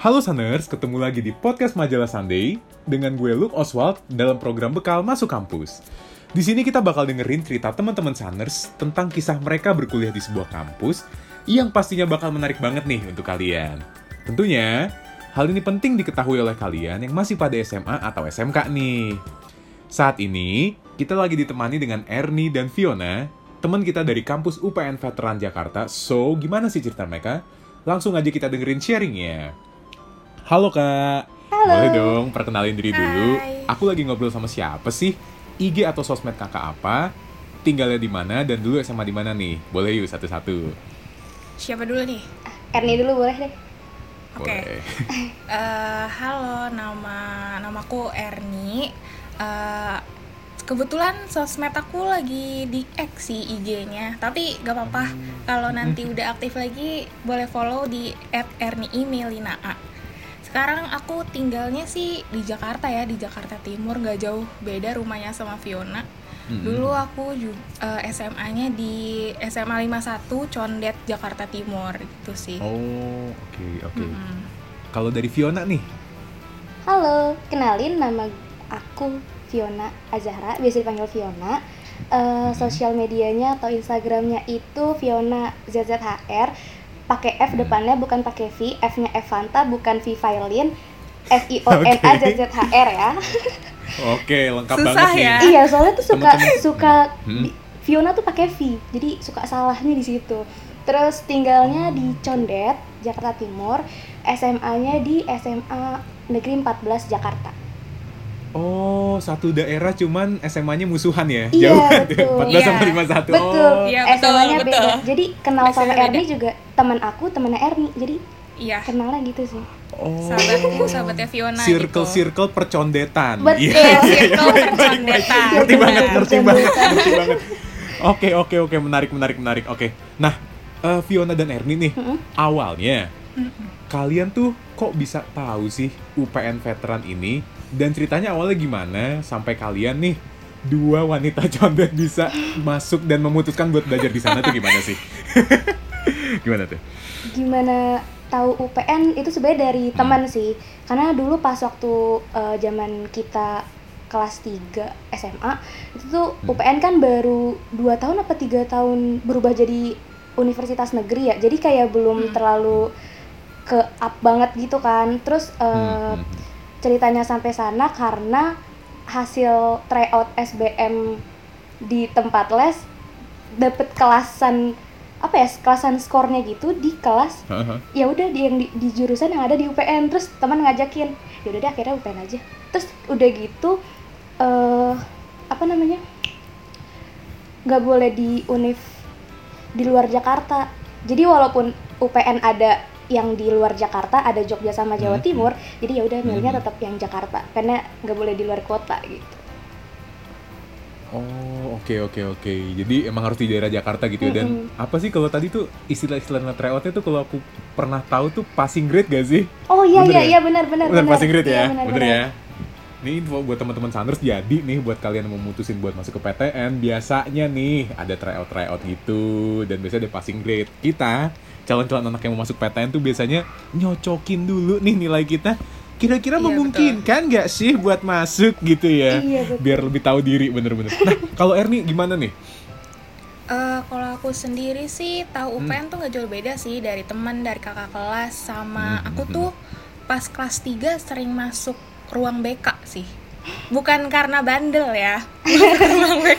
Halo Saners, ketemu lagi di podcast Majalah Sunday dengan gue Luke Oswald dalam program Bekal Masuk Kampus. Di sini kita bakal dengerin cerita teman-teman Saners tentang kisah mereka berkuliah di sebuah kampus yang pastinya bakal menarik banget nih untuk kalian. Tentunya, hal ini penting diketahui oleh kalian yang masih pada SMA atau SMK nih. Saat ini, kita lagi ditemani dengan Ernie dan Fiona, teman kita dari kampus UPN Veteran Jakarta. So, gimana sih cerita mereka? Langsung aja kita dengerin sharingnya. Halo kak. Halo. Boleh dong perkenalin diri dulu. Hai. Aku lagi ngobrol sama siapa sih? IG atau sosmed kakak apa? Tinggalnya di mana dan dulu SMA di mana nih? Boleh yuk satu-satu. Siapa dulu nih? Ernie dulu boleh deh. Oke. Boleh. Eh, halo, nama namaku Erni. Eh, kebetulan sosmed aku lagi di X sih IG-nya. Tapi gak apa-apa. Kalau nanti udah aktif lagi, boleh follow di @erniemelinaa. Sekarang aku tinggalnya sih di Jakarta ya, di Jakarta Timur, nggak jauh beda rumahnya sama Fiona. Mm-mm. Dulu aku juga SMA-nya di SMA 51 Condet Jakarta Timur gitu sih. Oh, oke oke. Mm-mm. Kalau dari Fiona nih, Halo, kenalin nama aku Fiona Azahra, biasa dipanggil Fiona. Eh, sosial medianya atau Instagramnya itu Fiona ZZHR, pakai F depannya bukan pakai V, F-nya F Fanta bukan V Violin, F I O N A Z Z H R ya. oke lengkap Susah banget nih. ya? iya, soalnya tuh suka Temen-temen- suka Hmm. Fiona tuh pakai V, jadi suka salahnya di situ. Terus tinggalnya di Condet, Jakarta Timur. SMA-nya di SMA Negeri 14 Jakarta. Oh, satu daerah cuman SMA-nya musuhan ya? Iya, Jauh betul. 14 sama Iya. 51. Betul. Oh. Iya, betul, SMA-nya betul. beda. Jadi kenal sama SMA beda. Erni juga teman aku, temannya Erni. Jadi Iya, kenalnya gitu sih. Oh. sahabatku, sahabatnya Fiona Circle gitu. circle percondetan. Betul. Iya. Circle percondetan. Ngerti banget, Benar. ngerti banget, ngerti banget. Oke, oke, oke, menarik, menarik, menarik. Oke. Nah, eh, Fiona dan Erni nih, Mm-mm. awalnya kalian tuh kok bisa tahu sih UPN veteran ini dan ceritanya awalnya gimana sampai kalian nih dua wanita condet bisa masuk dan memutuskan buat belajar di sana tuh gimana sih? gimana tuh? Gimana tahu UPN itu sebenarnya dari teman sih. Karena dulu pas waktu eh, zaman kita kelas 3 SMA itu tuh Hmm. UPN kan baru 2 tahun apa tiga tahun berubah jadi universitas negeri ya. Jadi kayak belum Hmm. terlalu ke up banget gitu kan. Terus eh, Hmm, ceritanya sampai sana karena hasil tryout SBM di tempat les dapet kelasan apa ya kelasan skornya gitu di kelas. Haha. ya udah di yang di, di jurusan yang ada di UPN terus teman ngajakin ya udah deh akhirnya UPN aja terus udah gitu eh apa namanya nggak boleh di univ di luar Jakarta jadi walaupun UPN ada yang di luar Jakarta ada Jogja sama Jawa Hmm. Timur jadi ya udah milihnya Hmm. tetap yang Jakarta karena nggak boleh di luar kota gitu Oh, oke oke oke. Jadi emang harus di daerah Jakarta gitu ya. Dan apa sih kalau tadi tuh istilah-istilah tryoutnya tuh kalau aku pernah tahu tuh passing grade gak sih? oh iya Bener iya ya? iya benar benar Bener passing grade ya? Iya, benar, Bener benar. ya? Ini info buat teman-teman Sanders jadi nih buat kalian yang mau mutusin buat masuk ke PTN biasanya nih ada tryout tryout gitu dan biasanya ada passing grade. Kita calon-calon anak yang mau masuk PTN tuh biasanya nyocokin dulu nih nilai kita. Kira-kira Iya, memungkinkan nggak sih buat masuk gitu ya? Iya, betul. Biar lebih tahu diri bener-bener. Nah, kalau Erni gimana nih? Eh, kalau aku sendiri sih tahu Hmm. UPN tuh nggak jauh beda sih dari teman dari kakak kelas sama Hmm, aku hmm, tuh pas kelas 3 sering masuk ruang BK sih bukan karena bandel ya -nya.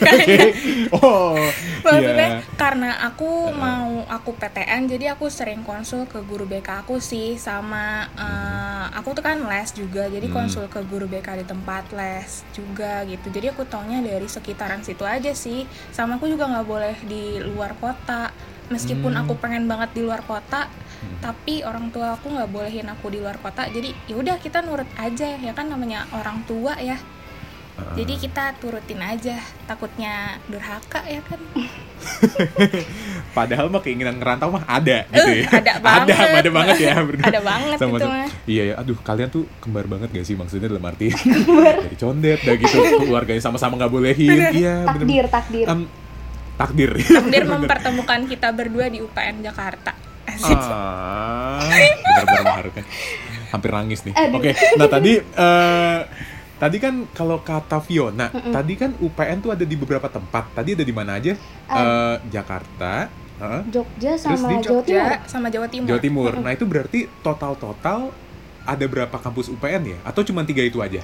oh, Maksudnya iya. karena aku mau aku PTN jadi aku sering konsul ke guru BK aku sih sama eh, aku tuh kan les juga jadi Hmm. konsul ke guru BK di tempat les juga gitu jadi aku taunya dari sekitaran situ aja sih sama aku juga nggak boleh di luar kota meskipun Hmm. aku pengen banget di luar kota Hmm. tapi orang tua aku nggak bolehin aku di luar kota jadi yaudah kita nurut aja ya kan namanya orang tua ya Ah. jadi kita turutin aja takutnya durhaka ya kan Padahal mah keinginan ngerantau mah ada gitu Eh, ya. ada banget. Ada, ada banget ya. berdua. Ada banget Sama itu tuh. mah. Iya ya, aduh kalian tuh kembar banget gak sih maksudnya dalam arti dari condet dah gitu keluarganya sama-sama nggak bolehin. Iya, takdir takdir Em, takdir. Takdir mempertemukan kita berdua di UPN Jakarta. Asik. Ah, benar-benar mengharukan. hampir nangis nih. Oke, nah tadi eh tadi kan kalau kata Fiona, tadi kan UPN tuh ada di beberapa tempat. Tadi ada di mana aja? Eh, Jakarta, heeh, Jogja sama di Jawa Timur. Jogja sama Jawa Timur. Jawa Timur. Nah itu berarti total-total ada berapa kampus UPN ya? Atau cuma tiga itu aja?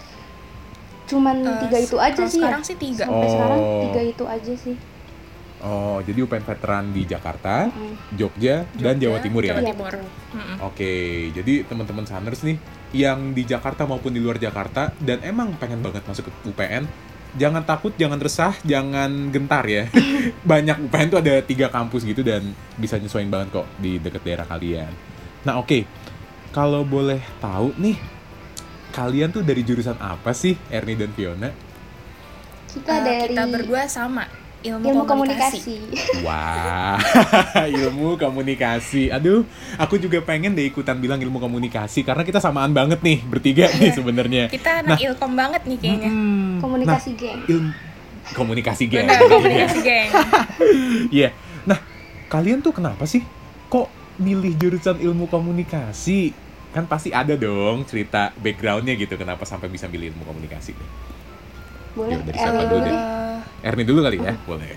Cuman Eh, tiga itu aja sih sekarang ya. sih tiga. Sampai sekarang Oh. tiga itu aja sih. Oh, jadi UPN veteran di Jakarta, Mm. Jogja, dan Jogja, Jawa Timur ya? Jawa Timur. Mm-mm. Oke, jadi teman-teman Saners nih yang di Jakarta maupun di luar Jakarta dan emang pengen banget masuk ke UPN, jangan takut, jangan resah, jangan gentar ya. Banyak UPN tuh ada tiga kampus gitu dan bisa nyesuaiin banget kok di deket daerah kalian. Nah oke, kalau boleh tahu nih, kalian tuh dari jurusan apa sih, Ernie dan Fiona? Kita Eh, dari kita berdua sama ilmu, ilmu komunikasi. komunikasi. Wah, ilmu komunikasi. Aduh, aku juga pengen deh ikutan bilang ilmu komunikasi karena kita samaan banget nih bertiga nih sebenarnya. Kita anak ilkom banget nih kayaknya. Hmm, Komunikasi geng. Nah, ilmu komunikasi geng. Benar, Iya. komunikasi geng. Iya. Nah, kalian tuh kenapa sih kok milih jurusan ilmu komunikasi? Kan pasti ada dong cerita backgroundnya gitu kenapa sampai bisa milih ilmu komunikasi. Boleh dari siapa dulu deh? Eh, Ernie dulu kali ya, boleh.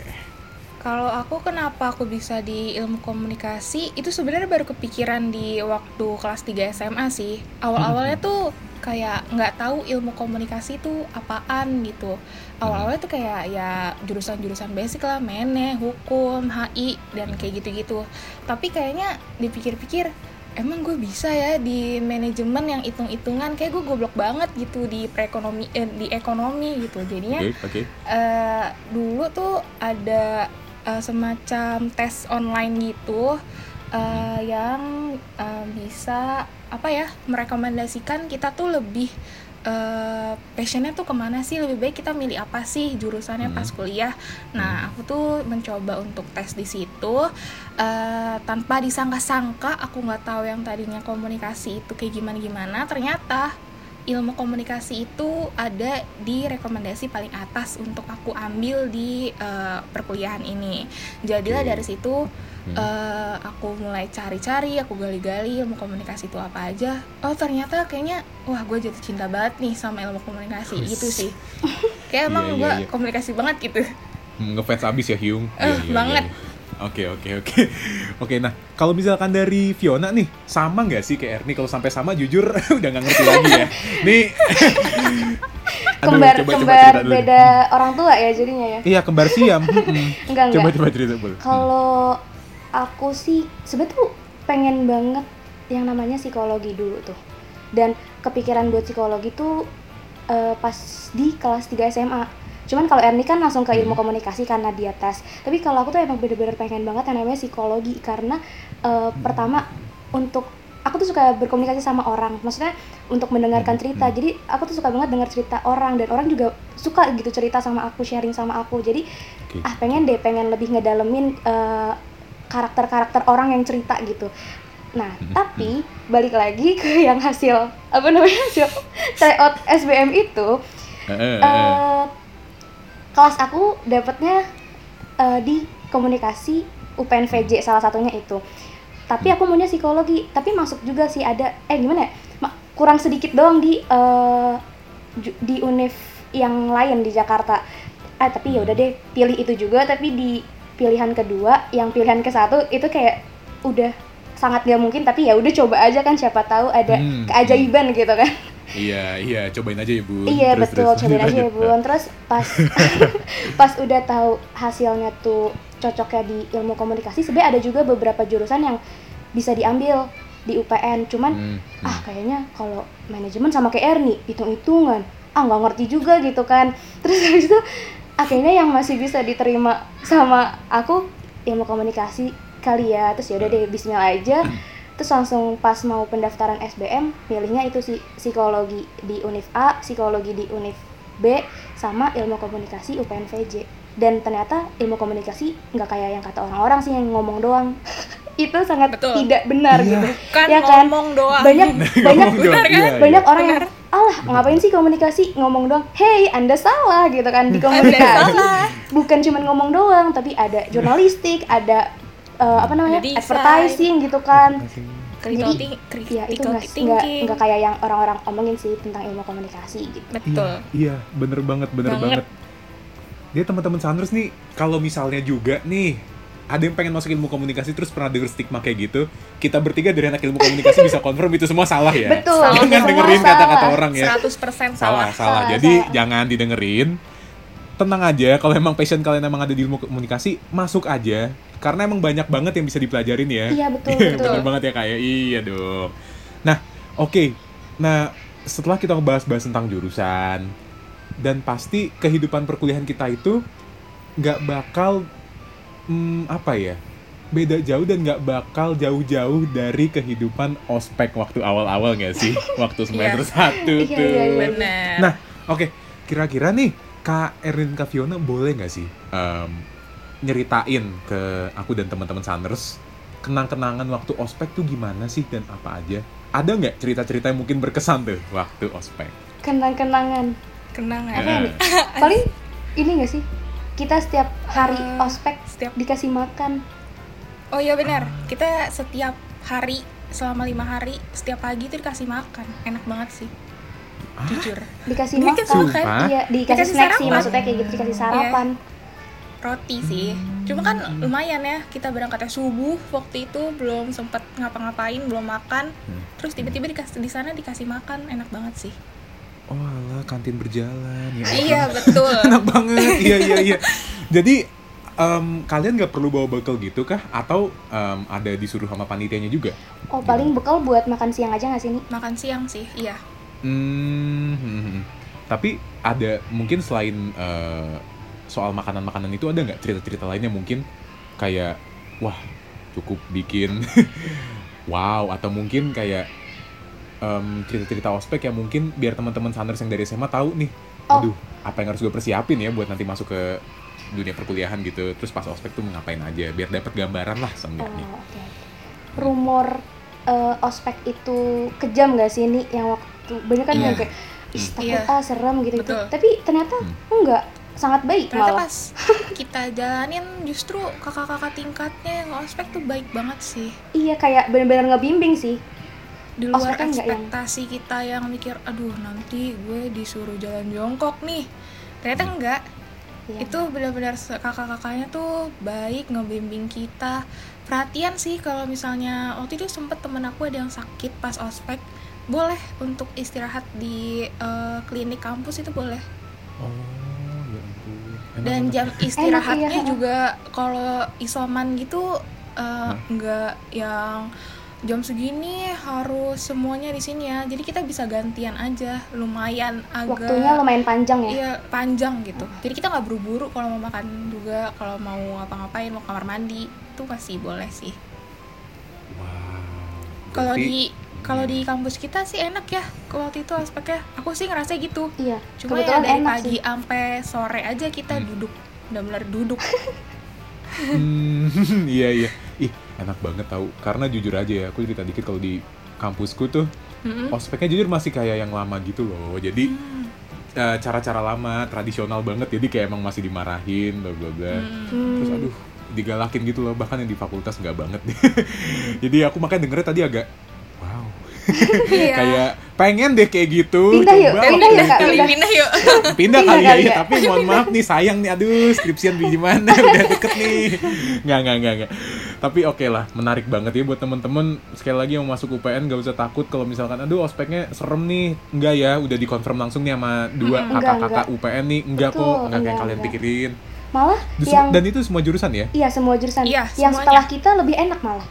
Kalau aku kenapa aku bisa di ilmu komunikasi itu sebenarnya baru kepikiran di waktu kelas 3 SMA sih. Awal-awalnya tuh kayak nggak tahu ilmu komunikasi itu apaan gitu. Awal-awalnya tuh kayak ya jurusan-jurusan basic lah, mene, hukum, HI dan kayak gitu-gitu. Tapi kayaknya dipikir-pikir emang gue bisa ya di manajemen yang hitung-hitungan kayak gue goblok banget gitu di perekonomi eh, di ekonomi gitu. Jadinya Oke, oke. eh dulu tuh ada eh, semacam tes online gitu eh, yang eh, bisa apa ya merekomendasikan kita tuh lebih eh, passionnya tuh ke mana sih? Lebih baik kita milih apa sih jurusannya Hmm. pas kuliah? Nah aku tuh mencoba untuk tes di situ eh, tanpa disangka-sangka aku nggak tahu yang tadinya komunikasi itu kayak gimana gimana ternyata ilmu komunikasi itu ada di rekomendasi paling atas untuk aku ambil di eh, perkuliahan ini. Jadilah Oke. dari situ Hmm. eh, aku mulai cari-cari, aku gali-gali ilmu komunikasi itu apa aja. Oh ternyata kayaknya wah gue jatuh cinta banget nih sama ilmu komunikasi Wis. gitu sih. Kayak emang Iya, iya, gue iya. komunikasi banget gitu. Hmm, ngefans abis ya Hyung Eh, banget. Oke oke oke oke nah kalau misalkan dari Fiona nih sama nggak sih kayak Ernie kalau sampai sama jujur udah nggak ngerti lagi ya nih Aduh, Kembar coba- coba kembar dulu. beda orang tua ya jadinya ya. iya kembar siam Mm-mm. Enggak coba enggak. coba cerita boleh Kalau aku sih sebenarnya tuh pengen banget yang namanya psikologi dulu tuh. Dan kepikiran buat psikologi tuh eh, pas di kelas 3 SMA. Cuman kalau Ernie kan langsung ke ilmu Hmm. komunikasi karena dia tes. Tapi kalau aku tuh emang bener-bener pengen banget yang namanya psikologi karena eh, pertama untuk aku tuh suka berkomunikasi sama orang. Maksudnya untuk mendengarkan Hmm. cerita. Jadi aku tuh suka banget dengar cerita orang dan orang juga suka gitu cerita sama aku, sharing sama aku. Jadi Oke. ah pengen deh pengen lebih ngedalemin eh, karakter-karakter orang yang cerita gitu. Nah, tapi balik lagi ke yang hasil apa namanya hasil tryout SBM itu eh, kelas aku dapetnya eh, di komunikasi UPNVJ salah satunya itu. Tapi aku maunya psikologi, tapi masuk juga sih ada eh gimana ya? Kurang sedikit doang di ju- di univ yang lain di Jakarta. Ah, tapi ya udah deh, pilih itu juga tapi di pilihan kedua, yang pilihan ke satu itu kayak udah sangat gak mungkin tapi ya udah coba aja kan siapa tahu ada Hmm, keajaiban gitu kan. Iya iya cobain aja ya bu Iya Terus, betul, terus. cobain aja ya. Bun. Terus pas pas udah tahu hasilnya tuh cocoknya di ilmu komunikasi, sebenarnya ada juga beberapa jurusan yang bisa diambil di UPN. Cuman Hmm, hmm. ah kayaknya kalau manajemen sama kayak Ernie, hitung-hitungan. Ah nggak ngerti juga gitu kan. Terus habis itu akhirnya yang masih bisa diterima sama aku ilmu komunikasi kali ya. Terus yaudah deh bismillah aja. Terus langsung pas mau pendaftaran SBM, pilihnya itu sih psikologi di Univ A, psikologi di Univ B, sama ilmu komunikasi UPNVJ. Dan ternyata ilmu komunikasi nggak kayak yang kata orang-orang sih yang ngomong doang. itu sangat Betul. tidak benar Iya. gitu. Kan Ya kan? ngomong doang. Banyak banyak Ngomong doang, benar kan? iya, iya. banyak orang yang alah ngapain sih komunikasi ngomong doang hey anda salah gitu kan di komunikasi bukan cuma ngomong doang tapi ada jurnalistik ada eh, apa namanya desain. advertising gitu kan critical Jadi, critical Iya itu nggak nggak kayak yang orang-orang omongin sih tentang ilmu komunikasi gitu. betul Iya, iya, bener banget, bener Banget. banget. Dia teman-teman Sanders nih, kalau misalnya juga nih ada yang pengen masuk ilmu komunikasi terus pernah denger stigma kayak gitu, kita bertiga dari anak ilmu komunikasi bisa confirm itu semua salah ya. Betul. Jangan dengerin kata-kata orang ya. 100% Salah, salah salah. Salah, Jadi salah. jangan didengerin. Tenang aja, kalau emang passion kalian emang ada di ilmu komunikasi, masuk aja. Karena emang banyak banget yang bisa dipelajarin ya. Iya betul Iya, betul. bener banget ya kayak iya dong. Nah, oke. Nah, setelah kita ngebahas-bahas tentang jurusan dan pasti kehidupan perkuliahan kita itu nggak bakal hmm, apa ya beda jauh dan nggak bakal jauh-jauh dari kehidupan ospek waktu awal-awal nggak sih waktu semester satu Iya, tuh. iya, iya. benar Nah, oke. Kira-kira nih, Kak Erin Kak Fiona boleh nggak sih em, nyeritain ke aku dan teman-teman Sanders kenang-kenangan waktu ospek tuh gimana sih dan apa aja? Ada nggak cerita-cerita yang mungkin berkesan tuh waktu ospek? Kenang-kenangan. kenangan Apa nih? Paling ini nggak sih? Kita setiap hari Eh, ospek setiap dikasih makan. oh iya benar kita setiap hari selama lima hari setiap pagi itu dikasih makan enak banget sih Ah? jujur Dikasih Dikasih makan. Iya, dikasih Dikasih snack sih maksudnya kayak gitu dikasih sarapan. Roti sih cuma kan lumayan ya kita berangkatnya subuh waktu itu belum sempat ngapa-ngapain belum makan Hmm. terus tiba-tiba dikasih di sana dikasih makan enak banget sih Oh alah, kantin berjalan ya. iya betul Enak banget. iya iya iya. Jadi em, kalian nggak perlu bawa bekal gitu kah? Atau em, ada disuruh sama panitianya juga? Oh, paling bekal buat makan siang aja nggak sih nih? makan siang sih iya Hmm, hmm, hmm. tapi ada mungkin selain eh, soal makanan-makanan itu ada nggak cerita-cerita lainnya mungkin kayak wah cukup bikin wow atau mungkin kayak em, cerita-cerita ospek yang mungkin biar teman-teman Sanders yang dari SMA tahu nih, Oh. aduh apa yang harus gue persiapin ya buat nanti masuk ke dunia perkuliahan gitu, terus pas ospek tuh ngapain aja biar dapat gambaran lah Oh, seenggaknya. oke. Rumor eh, ospek itu kejam gak sih nih yang waktu banyak kan Iya. yang kayak ih takut Iya. ah serem gitu gitu. Betul. Tapi ternyata Hmm. enggak, sangat baik ternyata malah. pas kita jalanin justru kakak-kakak tingkatnya yang ospek tuh baik banget sih Iya kayak benar-benar ngebimbing sih. di luar nggak yang- ekspektasi kita yang mikir aduh nanti gue disuruh jalan jongkok nih ternyata Hmm. enggak Iya. itu benar-benar kakak-kakaknya tuh baik ngebimbing kita perhatian sih kalau misalnya waktu itu sempet temen aku ada yang sakit pas ospek boleh untuk istirahat di eh, klinik kampus itu boleh Oh, ya dan jam istirahatnya iya. juga kalau isoman gitu eh, nggak yang jam segini harus semuanya di sini ya jadi kita bisa gantian aja lumayan agak Waktunya lumayan panjang ya. Iya panjang gitu. Jadi kita nggak buru-buru kalau mau makan juga, kalau mau ngapa-ngapain, mau kamar mandi itu pasti boleh sih. Wow. Kalau di kalau di kampus kita sih enak ya waktu itu aspeknya. Aku sih ngerasa gitu. Iya. Cuma ya Kebetulan dari enak pagi sampai sore aja kita Hmm. duduk, benar-benar duduk. Hmm, iya iya. Ih, enak banget tahu. Karena jujur aja ya, aku cerita dikit kalau di kampusku tuh Mm-mm. ospeknya jujur masih kayak yang lama gitu loh. Jadi Hmm. eh, cara-cara lama, tradisional banget. Jadi kayak emang masih dimarahin, bla bla bla. Hmm. Terus aduh, digalakin gitu loh. Bahkan yang di fakultas nggak banget. Jadi aku makanya dengernya tadi agak wow. Iya. kayak pengen deh kayak gitu. Pindah yuk, Coba pindah Kak, itu. Pindah, pindah yuk. pindah Pindah kali ya, kali ya. tapi mohon maaf nih sayang nih aduh skripsian di gimana udah deket nih nggak nggak nggak nggak tapi oke lah menarik banget ya buat temen-temen sekali lagi yang mau masuk UPN gak usah takut kalau misalkan aduh ospeknya serem nih enggak ya udah dikonfirm langsung nih sama dua. Enggak, kakak-kakak UPN nih enggak Betul, kok enggak kayak enggak, kalian enggak. pikirin Malah Terus- yang dan itu semua jurusan ya iya semua jurusan. Iya, yang semuanya. setelah kita lebih enak malah.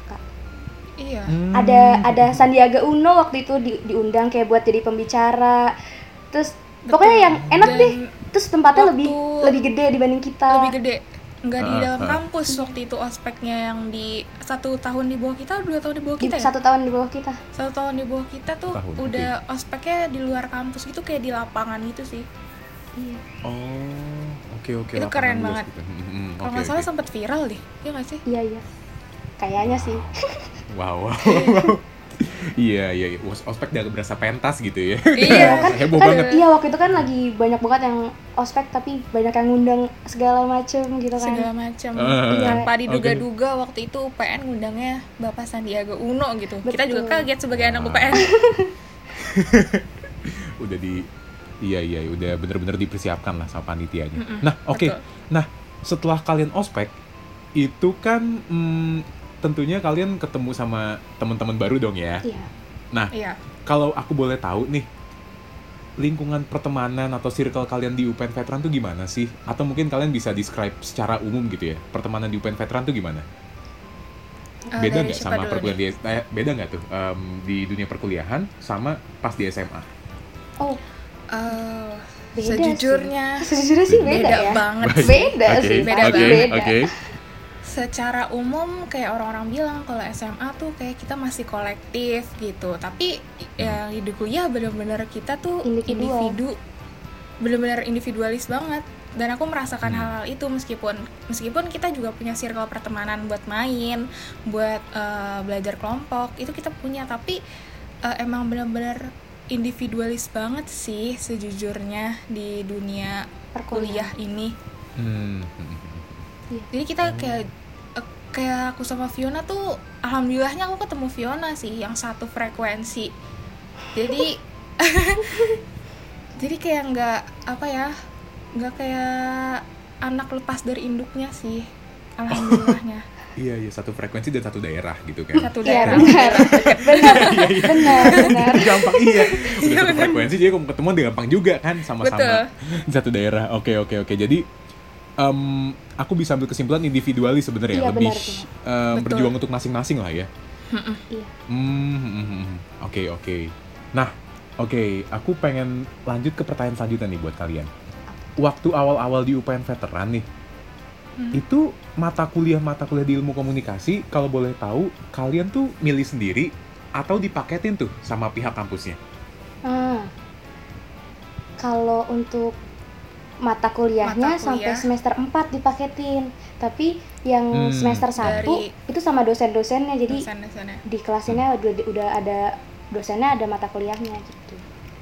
Iya. Hmm. ada ada Sandiaga Uno waktu itu di- diundang kayak buat jadi pembicara terus pokoknya yang enak Dan deh terus tempatnya lebih lebih gede dibanding kita Lebih gede. Enggak di Ah, dalam ah. kampus waktu itu ospeknya yang di satu tahun di bawah kita, dua tahun di bawah Di- kita ya? satu tahun di bawah kita satu tahun di bawah kita tuh Tahun, udah ospeknya di luar kampus gitu kayak di lapangan gitu sih iya oh oke oke Itu lapangan keren banget. gitu. Hmm, hmm, kalau nggak salah oke. sempet viral deh ya nggak sih iya iya kayaknya sih wow wow, wow. Iya, iya, iya. Os- ospek udah berasa pentas gitu ya. Iya, kan, Heboh kan banget. iya waktu itu kan lagi banyak banget yang ospek tapi banyak yang ngundang segala macem gitu kan segala macam Eh, tanpa oke. diduga-duga waktu itu UPN ngundangnya Bapak Sandiaga Uno gitu kita Betul. juga kaget sebagai anak. UPN udah di iya iya udah bener-bener dipersiapkan lah sama panitianya. Mm-mm, nah oke, betul. nah setelah kalian ospek itu kan hmm, tentunya kalian ketemu sama teman-teman baru dong ya. iya Nah iya kalau aku boleh tahu nih lingkungan pertemanan atau circle kalian di UPN Veteran tuh gimana sih? Atau mungkin kalian bisa describe secara umum gitu ya pertemanan di UPN Veteran tuh gimana? Eh, Beda nggak sama perkuliahan di eh, beda nggak tuh em, di dunia perkuliahan sama pas di SMA? oh Eh, Beda sejujurnya sejujurnya sih beda, beda ya banget beda Oke, sih beda pasti oke, beda oke. Secara umum kayak orang-orang bilang kalau SMA tuh kayak kita masih kolektif gitu. Tapi ya di kuliah bener-bener kita tuh Individual. individu bener-bener individualis banget. Dan aku merasakan Hmm. hal-hal itu meskipun meskipun kita juga punya circle pertemanan buat main buat eh, belajar kelompok itu kita punya. Tapi eh, emang bener-bener individualis banget sih sejujurnya di dunia kuliah perkuliahan ini. Hmm, hmm, hmm. jadi kita kayak eh, kayak aku sama Fiona tuh alhamdulillahnya aku ketemu Fiona sih yang satu frekuensi jadi jadi kayak nggak apa ya nggak kayak anak lepas dari induknya sih alhamdulillahnya Iya iya satu frekuensi dan satu daerah gitu kan. satu iya daerah benar benar benar benar gampang iya. Udah Iya, satu frekuensi jadi kalau ketemu dia gampang juga kan sama-sama satu daerah. Oke oke oke. Jadi em, aku bisa ambil kesimpulan individualis sebenarnya Iya, lebih benar, Betul. berjuang untuk masing-masing lah ya. iya Hmm, hmm, hmm, hmm. Oke oke. Nah oke aku pengen lanjut ke pertanyaan selanjutnya nih buat kalian. Waktu awal-awal di UPN veteran nih Hmm. itu mata kuliah mata kuliah di ilmu komunikasi kalau boleh tahu kalian tuh milih sendiri atau dipaketin tuh sama pihak kampusnya Ah. kalau untuk mata kuliahnya Mata sampai kuliah. semester 4 dipaketin tapi yang Hmm. semester 1 Dari- itu sama dosen-dosennya jadi dosen-dosennya. di kelasnya udah udah ada dosennya ada mata kuliahnya gitu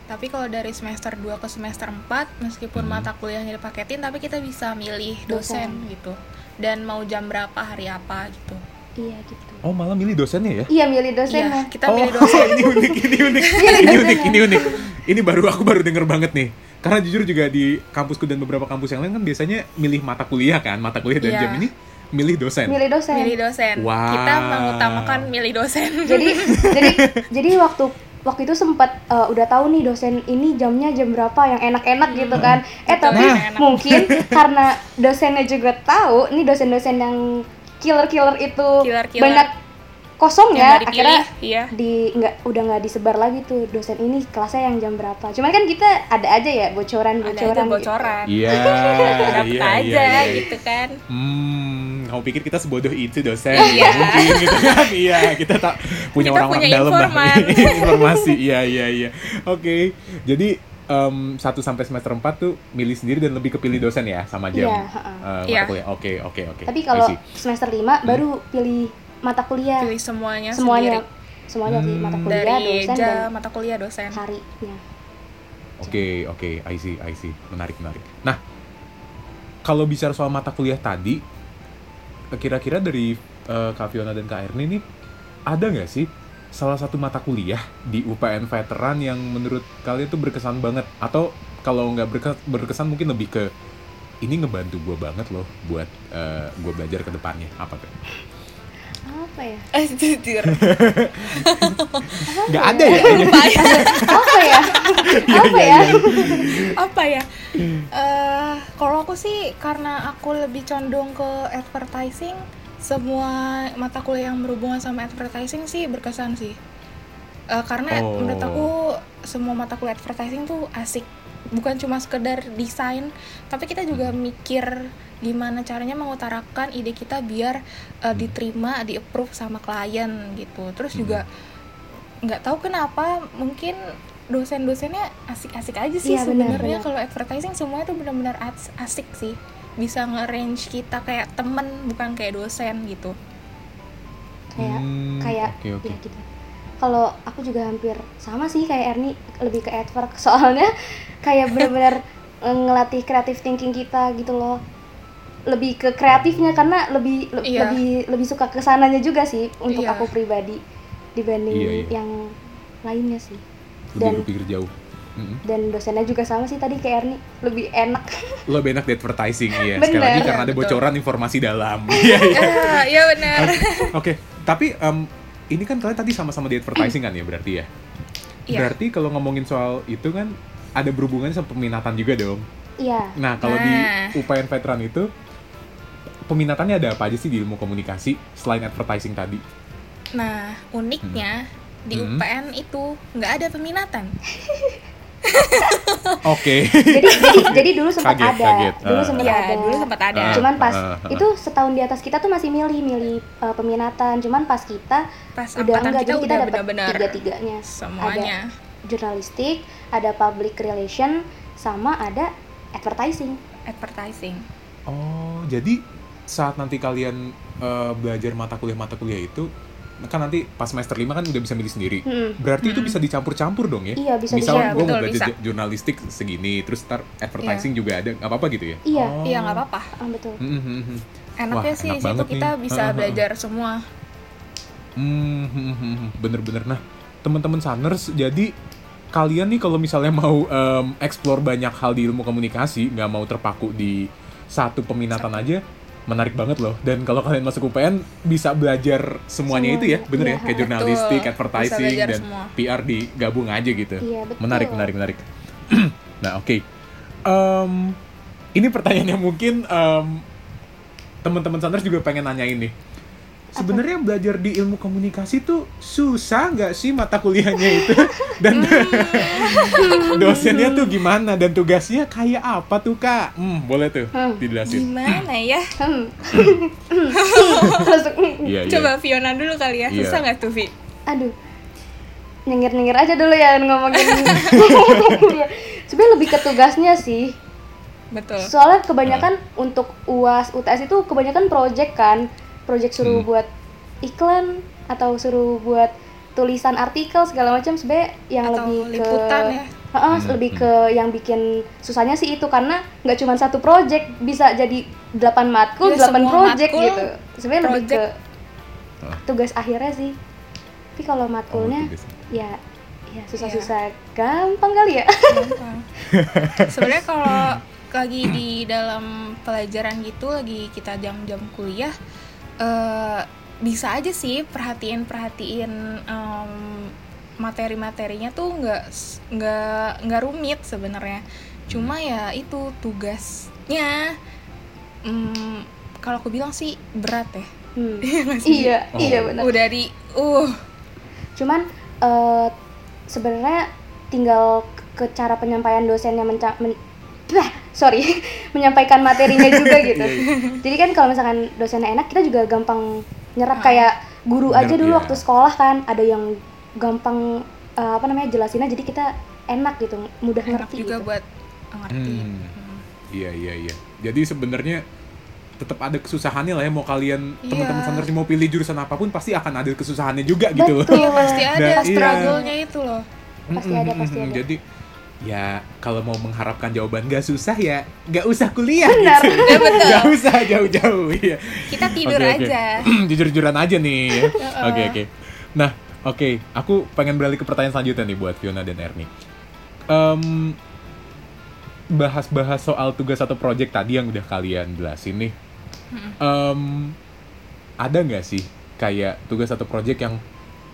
tapi kalau dari semester 2 ke semester 4 meskipun Hmm. mata kuliahnya dipaketin tapi kita bisa milih Dosen. dosen gitu dan mau jam berapa hari apa gitu iya gitu oh malah milih dosennya ya iya milih iya dosennya kita oh milih dosen ini unik ini unik ini unik dosennya. ini unik ini baru aku baru denger banget nih karena jujur juga di kampusku dan beberapa kampus yang lain kan biasanya milih mata kuliah kan mata kuliah dan Iya. jam ini milih dosen milih dosen milih dosen Wow. kita mengutamakan milih dosen jadi jadi jadi waktu waktu itu sempat uh, udah tahu nih dosen ini jamnya jam berapa yang enak-enak gitu kan eh tapi enak. mungkin karena dosennya juga tahu nih dosen-dosen yang killer-killer itu Killer-killer. banyak kosong ya dipilih akhirnya iya di nggak udah nggak disebar lagi tuh dosen ini kelasnya yang jam berapa cuman kan kita ada aja ya bocoran ada bocoran aja bocoran iya dapet iya, aja iya, iya. gitu kan Hmm, kamu pikir kita sebodoh itu dosen? Iya. Nggak Mungkin gitu kan? Iya, kita tak punya Kita orang-orang dalam lah. informasi. Iya, iya, iya. Oke. Jadi em, 1 sampai semester 4 tuh milih sendiri dan lebih kepilih dosen ya sama jam. Iya, eh, mata Iya. Oke, oke, oke. tapi kalau semester 5 baru pilih mata kuliah pilih semuanya, semuanya sendiri semuanya sih mata Hmm. kuliah dari dosen jam dan mata kuliah dosen harinya Oke, oke, I see, I see. Menarik, menarik. Nah, kalau bicara soal mata kuliah tadi, kira-kira dari eh, Kak Fiona dan Kak Erni nih, ada nggak sih salah satu mata kuliah di UPN Veteran yang menurut kalian tuh berkesan banget? Atau kalau nggak berke- berkesan mungkin lebih ke ini ngebantu gue banget loh buat gue belajar ke depannya. Apa tuh? Apa ya? Eh jujur Nggak ada ya? apa ya. Apa ya? Iya, apa iya, ya? iya. apa ya? Eh kalau aku sih karena aku lebih condong ke advertising semua mata kuliah yang berhubungan sama advertising sih berkesan sih. Eh, karena Oh. menurut aku semua mata kuliah advertising tuh asik bukan cuma sekedar desain tapi kita juga mikir gimana caranya mengutarakan ide kita biar eh, diterima di approve sama klien gitu. Terus juga nggak tahu kenapa mungkin dosen-dosennya asik-asik aja sih benar, sebenarnya. benar. kalau advertising semuanya tuh benar-benar as- asik sih. Bisa nge-range kita kayak temen bukan kayak dosen gitu. Kayak Hmm, kayak oke, oke. ya gitu kalau aku juga hampir sama sih kayak Erni lebih ke adwork soalnya kayak benar-benar eh, ngelatih creative thinking kita gitu loh lebih ke kreatifnya karena lebih le- Iya. lebih lebih suka ke sananya juga sih untuk Iya. aku pribadi dibanding Iya, iya. yang lainnya sih Lebih Dan- berpikir jauh. Mm-mm. dan dosennya juga sama sih tadi kayak Erni lebih enak Lo enak di advertising ya. Sekali Bener. lagi karena ada betul. bocoran informasi dalam. Iya, iya. Ah, iya benar Oke, tapi em, ini kan kalian tadi sama-sama di advertising kan ya berarti ya? Iya. Berarti kalau ngomongin soal itu kan ada berhubungan sama peminatan juga dong. iya Nah, kalau Nah. di UPN Veteran itu peminatannya ada apa aja sih di ilmu komunikasi selain advertising tadi? nah uniknya di Hmm. UPN itu nggak ada peminatan Oke. jadi jadi jadi dulu sempat Kaget, ada kaget. dulu Ah. sempat Iya, ada dulu sempat ada. Ah. cuman pas Ah, ah. itu setahun di atas kita tuh masih milih milih uh, peminatan cuman pas kita pas udah enggak kita jadi kita udah dapat benar-benar tiga tiganya semuanya jurnalistik ada public relation sama ada advertising advertising Oh, jadi saat nanti kalian eh, belajar mata kuliah-mata kuliah itu kan nanti pas semester 5 kan udah bisa milih sendiri. Hmm. Berarti itu Hmm. bisa dicampur-campur dong ya? Iya, bisa Misal gue mau belajar jurnalistik segini, terus ntar advertising juga ada, nggak apa-apa gitu ya? Iya. Oh. iya nggak apa-apa ah, betul Hmm, hmm, enaknya Wah, sih enak situ kita nih. bisa belajar semua Hmm, hmm, bener-bener. Nah, teman-teman Sunners, jadi kalian nih kalau misalnya mau em, explore banyak hal di ilmu komunikasi, nggak mau terpaku di satu peminatan aja, menarik banget loh. Dan kalau kalian masuk UPN, bisa belajar semuanya Semua, itu ya, bener ya? iya. Kayak jurnalistik, advertising, dan semua. PR digabung aja gitu. Iya, betul. Menarik, menarik, menarik. nah, oke. Em, ini pertanyaan yang mungkin em, teman-teman Sanders juga pengen nanyain nih. Sebenarnya belajar di ilmu komunikasi tuh susah nggak sih mata kuliahnya itu? Dan dosennya tuh gimana? Dan tugasnya kayak apa tuh kak? Hmm, boleh tuh Hmm. dijelasin. gimana ya Hmm. Iya, iya. coba Fiona dulu kali ya Iya. susah nggak tuh Vi aduh nyengir-nyengir aja dulu ya ngomongin sebenarnya lebih ke tugasnya sih betul soalnya kebanyakan untuk uas UTS itu kebanyakan project kan project suruh Hmm. buat iklan atau suruh buat tulisan artikel segala macam sebenarnya yang atau lebih liputan ke ya Heeh, Hmm, lebih hmm. ke yang bikin susahnya sih itu karena nggak cuma satu project bisa jadi 8 matkul, Ya, 8 semua project matkul, gitu. Sebenarnya lebih ke tugas akhirnya sih. Tapi kalau Oh, matkulnya tugas. ya ya susah-susah gampang kali ya. Gampang. Sebenarnya kalau lagi di dalam pelajaran gitu, lagi kita jam-jam kuliah, eh, bisa aja sih perhatiin perhatiin em, materi-materinya tuh nggak nggak nggak rumit sebenarnya. Cuma ya itu tugasnya, mm, kalau aku bilang sih berat ya. Hmm. Iya iya, Oh. iya benar. Udah di, uh, Cuman eh, sebenarnya tinggal ke ke cara penyampaian dosennya menca men- Bah, sorry menyampaikan materinya juga gitu. Iya, Jadi kan kalau misalkan dosennya enak kita juga gampang nyerap Ah. kayak guru aja dulu iya. waktu sekolah kan ada yang gampang eh, apa namanya jelasinnya jadi kita enak gitu mudah enak ngerti juga gitu. buat ngerti. Hmm. Hmm. Iya iya iya. Jadi sebenarnya tetap ada kesusahannya lah ya mau kalian Iya. teman-teman Sanders mau pilih jurusan apa pun pasti akan ada kesusahannya juga gitu loh. Betul. Iya pasti ada Dan- iya. struggle-nya itu loh. Pasti ada, pasti ada. Jadi ya kalau mau mengharapkan jawaban gak susah ya nggak usah kuliah Benar. gitu. Ya, betul. Gak usah jauh-jauh iya. Kita tidur oke. aja. Jujur-jujuran aja nih. ya. Heeh. Oke oke. Nah oke aku pengen beralih ke pertanyaan selanjutnya nih buat Fiona dan Ernie. Em, bahas-bahas soal tugas atau project tadi yang udah kalian jelasin nih. Em, ada nggak sih kayak tugas atau project yang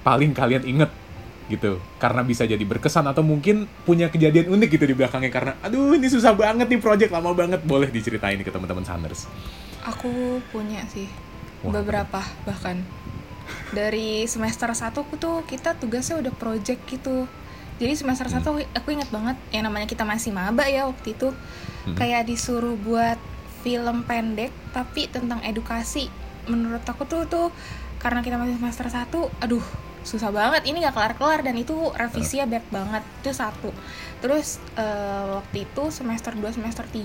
paling kalian inget gitu karena bisa jadi berkesan atau mungkin punya kejadian unik gitu di belakangnya karena aduh ini susah banget nih project lama banget boleh diceritain ke teman-teman Sanders Aku punya sih Wah, beberapa bahkan dari semester 1 aku tuh kita tugasnya udah project gitu. Jadi semester Hmm. 1 aku ingat banget yang namanya kita masih maba ya waktu itu Hmm. kayak disuruh buat film pendek tapi tentang edukasi. Menurut aku tuh tuh karena kita masih semester 1, aduh susah banget ini gak kelar-kelar dan itu revisinya banyak banget itu satu terus eh, waktu itu semester 2 semester 3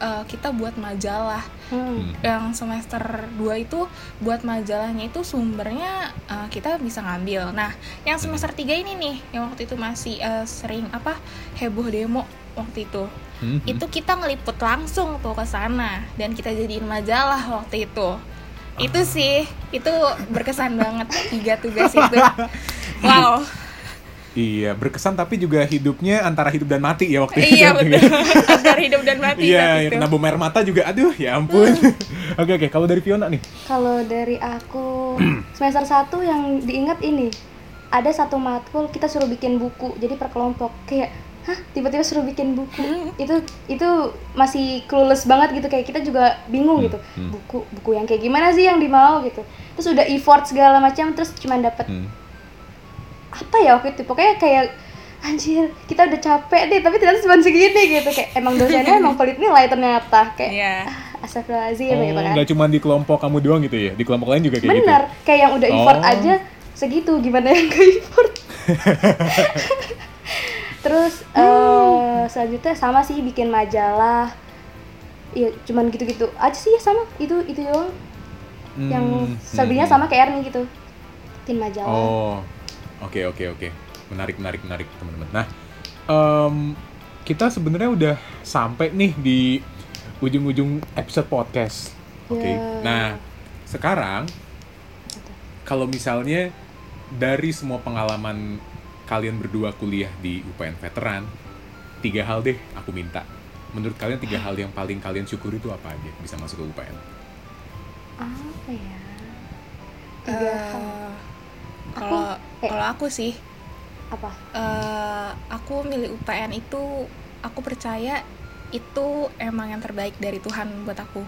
eh, kita buat majalah Hmm. yang semester 2 itu buat majalahnya itu sumbernya eh, kita bisa ngambil. Nah, yang semester 3 ini nih yang waktu itu masih eh, sering apa heboh demo waktu itu. Hmm. Itu kita ngeliput langsung tuh ke sana dan kita jadiin majalah waktu itu. Itu sih, itu berkesan banget tiga tugas itu. Wow. Iya, berkesan tapi juga hidupnya antara hidup dan mati ya waktu itu. iya betul. Antara hidup dan mati Iya, kena bom air mata juga. Aduh, ya ampun. Oke, oke. Kalau dari Fiona nih. Kalau dari aku semester 1 yang diingat ini ada satu matkul kita suruh bikin buku jadi per kelompok kayak hah? Tiba-tiba suruh bikin buku. Itu itu masih clueless banget gitu. Kayak kita juga bingung gitu. Hmm. buku buku yang kayak gimana sih yang dimau gitu. Terus udah effort segala macam terus cuma dapet Hmm. apa ya waktu itu? Pokoknya kayak anjir kita udah capek deh tapi ternyata cuma segini gitu. Kayak emang dosennya emang pelit nilai ternyata. Kayak Iya. ah, astagfirullahaladzim Oh, gitu kan. nggak cuma di kelompok kamu doang gitu ya? Di kelompok lain juga kayak gitu? bener kayak yang udah effort Oh. aja segitu gimana yang ke effort terus eh, selanjutnya sama sih bikin majalah. Ya cuman gitu-gitu aja sih ya sama. Itu itu doang. Yang Hmm, selebihnya hmm, sama kayak Ernie gitu. Bikin majalah. Oh, oke oke oke, menarik menarik menarik teman-teman. Nah, em, kita sebenarnya udah sampai nih di ujung-ujung episode podcast. Oke. Ya. Nah, sekarang kalau misalnya dari semua pengalaman kalian berdua kuliah di UPN Veteran, tiga hal deh aku minta. Menurut kalian tiga hal yang paling kalian syukuri itu apa aja bisa masuk ke UPN? apa ya tiga hal Eh, kalau kalau aku sih apa eh, aku milih UPN itu aku percaya itu emang yang terbaik dari Tuhan buat aku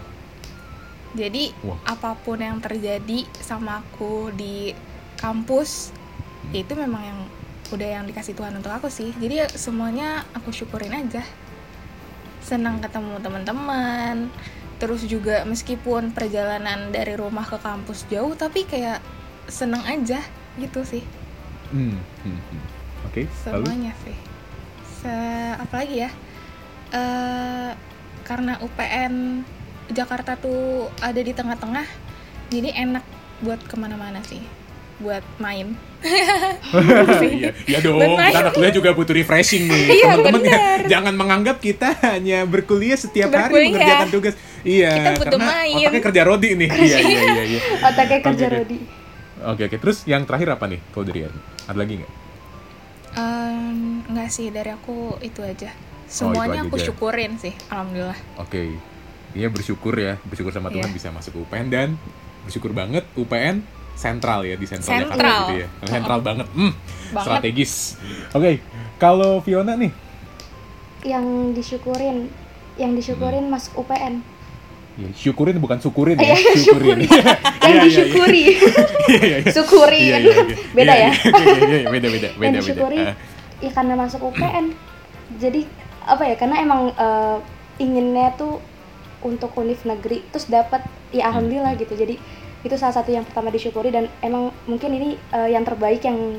jadi Wah. apa pun yang terjadi sama aku di kampus Hmm. itu memang yang udah yang dikasih Tuhan untuk aku sih. Jadi ya semuanya aku syukurin aja. Senang ketemu teman-teman. Terus juga meskipun perjalanan dari rumah ke kampus jauh tapi kayak seneng aja gitu sih. Hmm, hmm, hmm. Oke, lalu? semuanya sih. Se apa lagi ya? Eh karena UPN Jakarta tuh ada di tengah-tengah jadi enak buat ke mana-mana sih buat main iya, iya dong. Kita anak kuliah juga butuh refreshing nih. Iya, Teman-teman ya, jangan menganggap kita hanya berkuliah setiap hari Berkuliah. mengerjakan tugas. Iya, Kita butuh karena main. otaknya kerja rodi nih. iya, iya, iya, iya. otaknya kerja oke. Rodi Oke, oke. Terus yang terakhir apa nih? Kalau dari? Ada lagi nggak? Em, enggak sih dari aku itu aja semuanya aja, aku Jan. syukurin sih alhamdulillah Oke. Iya bersyukur ya, bersyukur sama Tuhan Iya. bisa masuk ke UPN dan bersyukur banget UPN sentral ya di sentral, Jakarta Sentral. gitu ya. Sentral banget. Hmm, Banget. strategis. Oke, kalau Fiona nih, yang disyukurin yang disyukurin masuk UPN ya, syukurin bukan syukurin ya, syukurin. yang Iya, iya, iya. disyukuri Iya, iya, iya. syukurin Iya, iya, iya. beda Iya, ya iya, iya, iya, beda beda yang beda beda. disyukuri Ah, ya karena masuk UPN jadi apa ya karena emang eh, inginnya tuh untuk univ negeri terus dapat ya Hmm. alhamdulillah gitu jadi itu salah satu yang pertama disyukuri dan emang mungkin ini eh, yang terbaik yang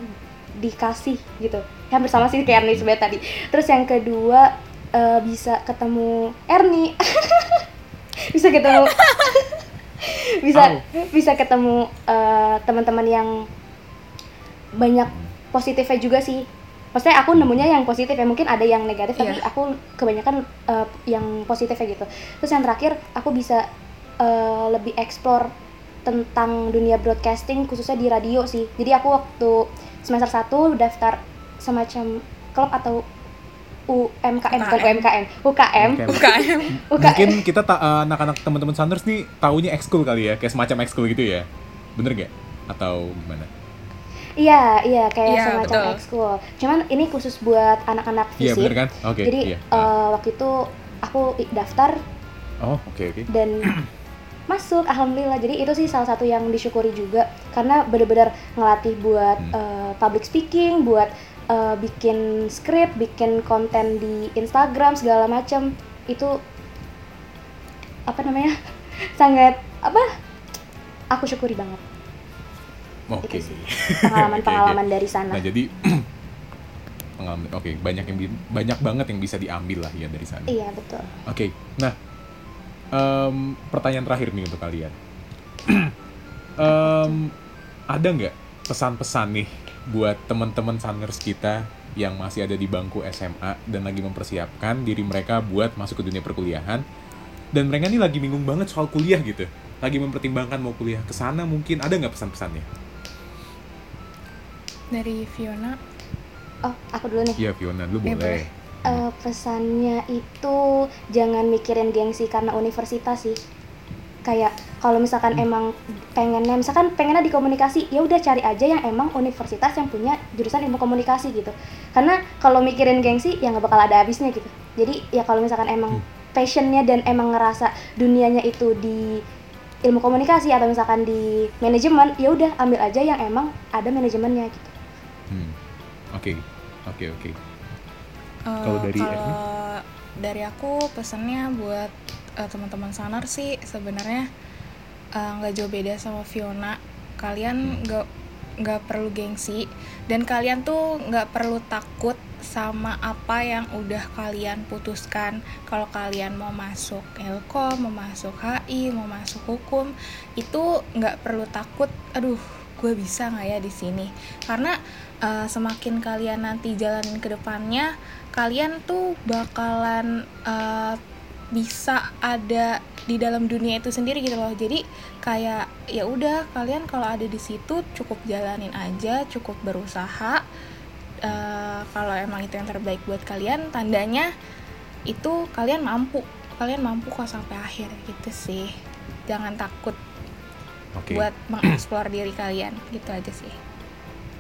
dikasih gitu. Hampir sama sih kayak Ernie sebenarnya tadi. Terus yang kedua eh, bisa ketemu Ernie. Bisa ketemu bisa bisa ketemu eh, teman-teman yang banyak positifnya juga sih. Maksudnya aku nemunya yang positif ya mungkin ada yang negatif tapi Iya. aku kebanyakan eh, yang positifnya gitu. Terus yang terakhir aku bisa eh, lebih explore tentang dunia broadcasting khususnya di radio sih jadi aku waktu semester 1 daftar semacam klub atau UMKM bukan UKM. UMKM UKM UKM. UKM UKM Mungkin kita ta- eh, anak-anak teman-teman Sanders nih taunya ekskul kali ya, kayak semacam ekskul gitu ya. Bener nggak? Atau gimana? Iya, iya kayak Iya, semacam betul. ekskul. Cuman ini khusus buat anak-anak Iya fisik. bener kan? Oke. Jadi iya. eh, waktu itu aku daftar oh oke oke. dan masuk alhamdulillah. Jadi itu sih salah satu yang disyukuri juga karena benar-benar ngelatih buat Hmm. eh, public speaking, buat eh, bikin skrip, bikin konten di Instagram segala macam. Itu apa namanya? sangat apa? Aku syukuri banget. Oke. Sih pengalaman-pengalaman Oke, dari sana. Nah jadi pengalaman. Oke, banyak yang banyak banget yang bisa diambil lah ya dari sana. Iya betul. Oke, nah em, pertanyaan terakhir nih untuk kalian. Em, ada nggak pesan-pesan nih buat teman-teman Sunners kita yang masih ada di bangku SMA dan lagi mempersiapkan diri mereka buat masuk ke dunia perkuliahan dan mereka nih lagi bingung banget soal kuliah gitu, lagi mempertimbangkan mau kuliah ke sana mungkin ada nggak pesan-pesannya? Dari Fiona. Oh aku dulu nih. Iya Fiona, lu Eh, boleh. boleh. Eh, pesannya itu jangan mikirin gengsi karena universitas sih. Kayak kalau misalkan emang pengennya, misalkan pengennya di komunikasi, ya udah cari aja yang emang universitas yang punya jurusan ilmu komunikasi gitu. Karena kalau mikirin gengsi, ya nggak bakal ada habisnya gitu. Jadi ya kalau misalkan emang passionnya dan emang ngerasa dunianya itu di ilmu komunikasi atau misalkan di manajemen, ya udah ambil aja yang emang ada manajemennya gitu. Hmm. Oke, oke, oke. Eh, Kalau dari kalau dari aku pesannya buat eh, teman-teman sanar sih sebenarnya eh, nggak jauh beda sama Fiona. Kalian nggak nggak perlu gengsi dan kalian tuh nggak perlu takut sama apa yang udah kalian putuskan. Kalau kalian mau masuk Elkom, mau masuk HI, mau masuk hukum, itu nggak perlu takut. Aduh, gue bisa nggak ya di sini? Karena eh, semakin kalian nanti jalanin ke depannya, kalian tuh bakalan eh, bisa ada di dalam dunia itu sendiri gitu loh. Jadi kayak ya udah kalian kalau ada di situ cukup jalanin aja, cukup berusaha. Eh, kalau emang itu yang terbaik buat kalian, tandanya itu kalian mampu, kalian mampu kok sampai akhir gitu sih. Jangan takut Oke. buat mengeksplor diri kalian, gitu aja sih.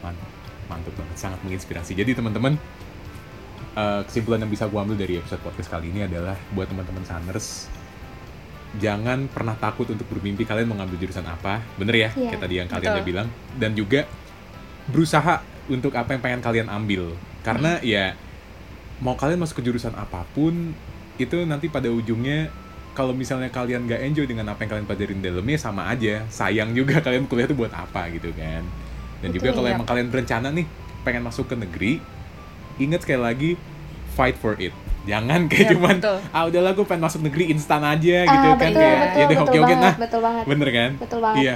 Mantap, mantap banget, sangat menginspirasi. Jadi teman-teman, eh, kesimpulan yang bisa gue ambil dari episode podcast kali ini adalah buat teman-teman Sunners, jangan pernah takut untuk bermimpi kalian mau ngambil jurusan apa, bener ya, Iya. kayak tadi yang kalian Betul. udah bilang, dan juga berusaha untuk apa yang pengen kalian ambil, karena ya mau kalian masuk ke jurusan apa pun, itu nanti pada ujungnya kalau misalnya kalian gak enjoy dengan apa yang kalian pelajarin di dalamnya sama aja sayang juga kalian kuliah itu buat apa gitu kan dan juga Betul, kalau iya. emang kalian berencana nih pengen masuk ke negeri ingat sekali lagi fight for it jangan kayak Iya, cuman betul. ah udahlah gue pengen masuk negeri instan aja Ah, gitu kan betul, kayak betul, ya deh oke oke nah betul banget. bener kan Betul banget. iya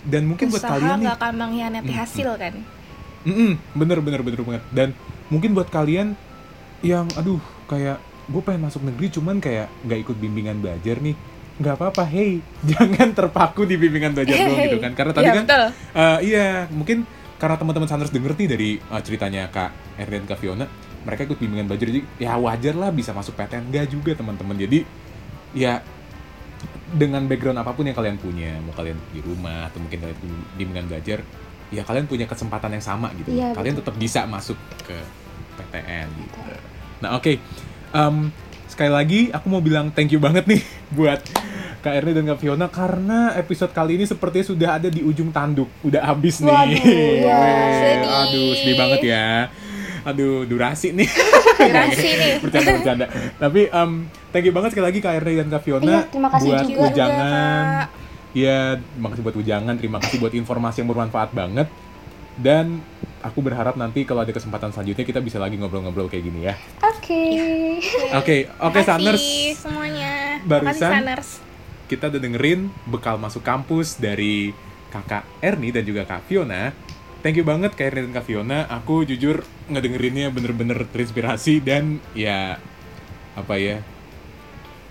dan mungkin buat Usaha kalian nih akan mengkhianati Hmm, hasil kan? Mm-mm, bener bener bener banget dan mungkin buat kalian yang aduh kayak gue pengen masuk negeri cuman kayak nggak ikut bimbingan belajar nih nggak apa-apa hey jangan terpaku di bimbingan belajar doang gitu kan karena tadi Iya, kan betul. eh, iya mungkin karena teman-teman Sanders denger nih dari eh, ceritanya kak Erden kak Fiona mereka ikut bimbingan belajar jadi ya wajar lah bisa masuk PTN nggak juga teman-teman. Jadi ya dengan background apa pun yang kalian punya mau kalian di rumah atau mungkin kalian bimbingan belajar ya kalian punya kesempatan yang sama gitu. Iya, kalian betul. tetap bisa masuk ke PTN gitu. Nah oke. Em, sekali lagi aku mau bilang thank you banget nih buat Kak Erni dan Kak Fiona karena episode kali ini sepertinya sudah ada di ujung tanduk udah habis nih Waduh, ya. Sedih. aduh sedih banget ya aduh durasi nih Durasi nih. bercanda bercanda tapi em, thank you banget sekali lagi Kak Erni dan Kak Fiona Iya, terima kasih buat juga. ujangan Kak. ya makasih buat ujangan terima kasih buat informasi yang bermanfaat banget dan aku berharap nanti kalau ada kesempatan selanjutnya kita bisa lagi ngobrol-ngobrol kayak gini ya Oke. oke oke Sunners semuanya. Barusan- Makasih Sunners. Kita udah dengerin bekal masuk kampus dari kakak Erni dan juga kak Fiona. Thank you banget kak Erni dan kak Fiona. Aku jujur ngedengerinnya bener-bener terinspirasi dan ya apa ya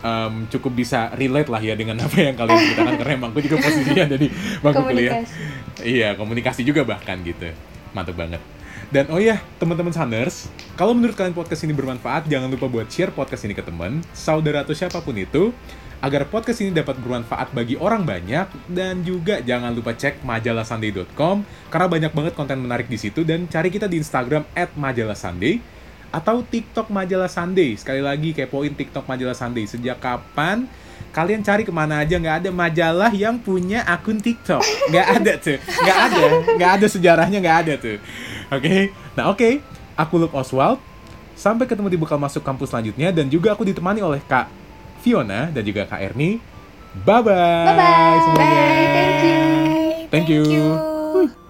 em, cukup bisa relate lah ya dengan apa yang kalian ceritakan karena emang aku juga posisinya ada di bangku kuliah. Iya komunikasi juga bahkan gitu. Mantap banget. Dan oh ya, teman-teman Sanders, kalau menurut kalian podcast ini bermanfaat, jangan lupa buat share podcast ini ke teman, saudara atau siapa pun itu, agar podcast ini dapat bermanfaat bagi orang banyak, dan juga jangan lupa cek majalahsunday.com, karena banyak banget konten menarik di situ, dan cari kita di Instagram at majalah Sunday, atau TikTok Majalah Sunday. Sekali lagi, kepoin TikTok Majalah Sunday. Sejak kapan? Kalian cari ke mana aja nggak ada majalah yang punya akun TikTok. Nggak ada tuh. Nggak ada. Nggak ada sejarahnya nggak ada tuh. Oke? Nah oke. Aku Luke Oswald. Sampai ketemu di bekal masuk kampus selanjutnya dan juga aku ditemani oleh Kak Fiona dan juga Kak Erni bye bye Bye-bye. semuanya Bye. Thank you. Thank you. you.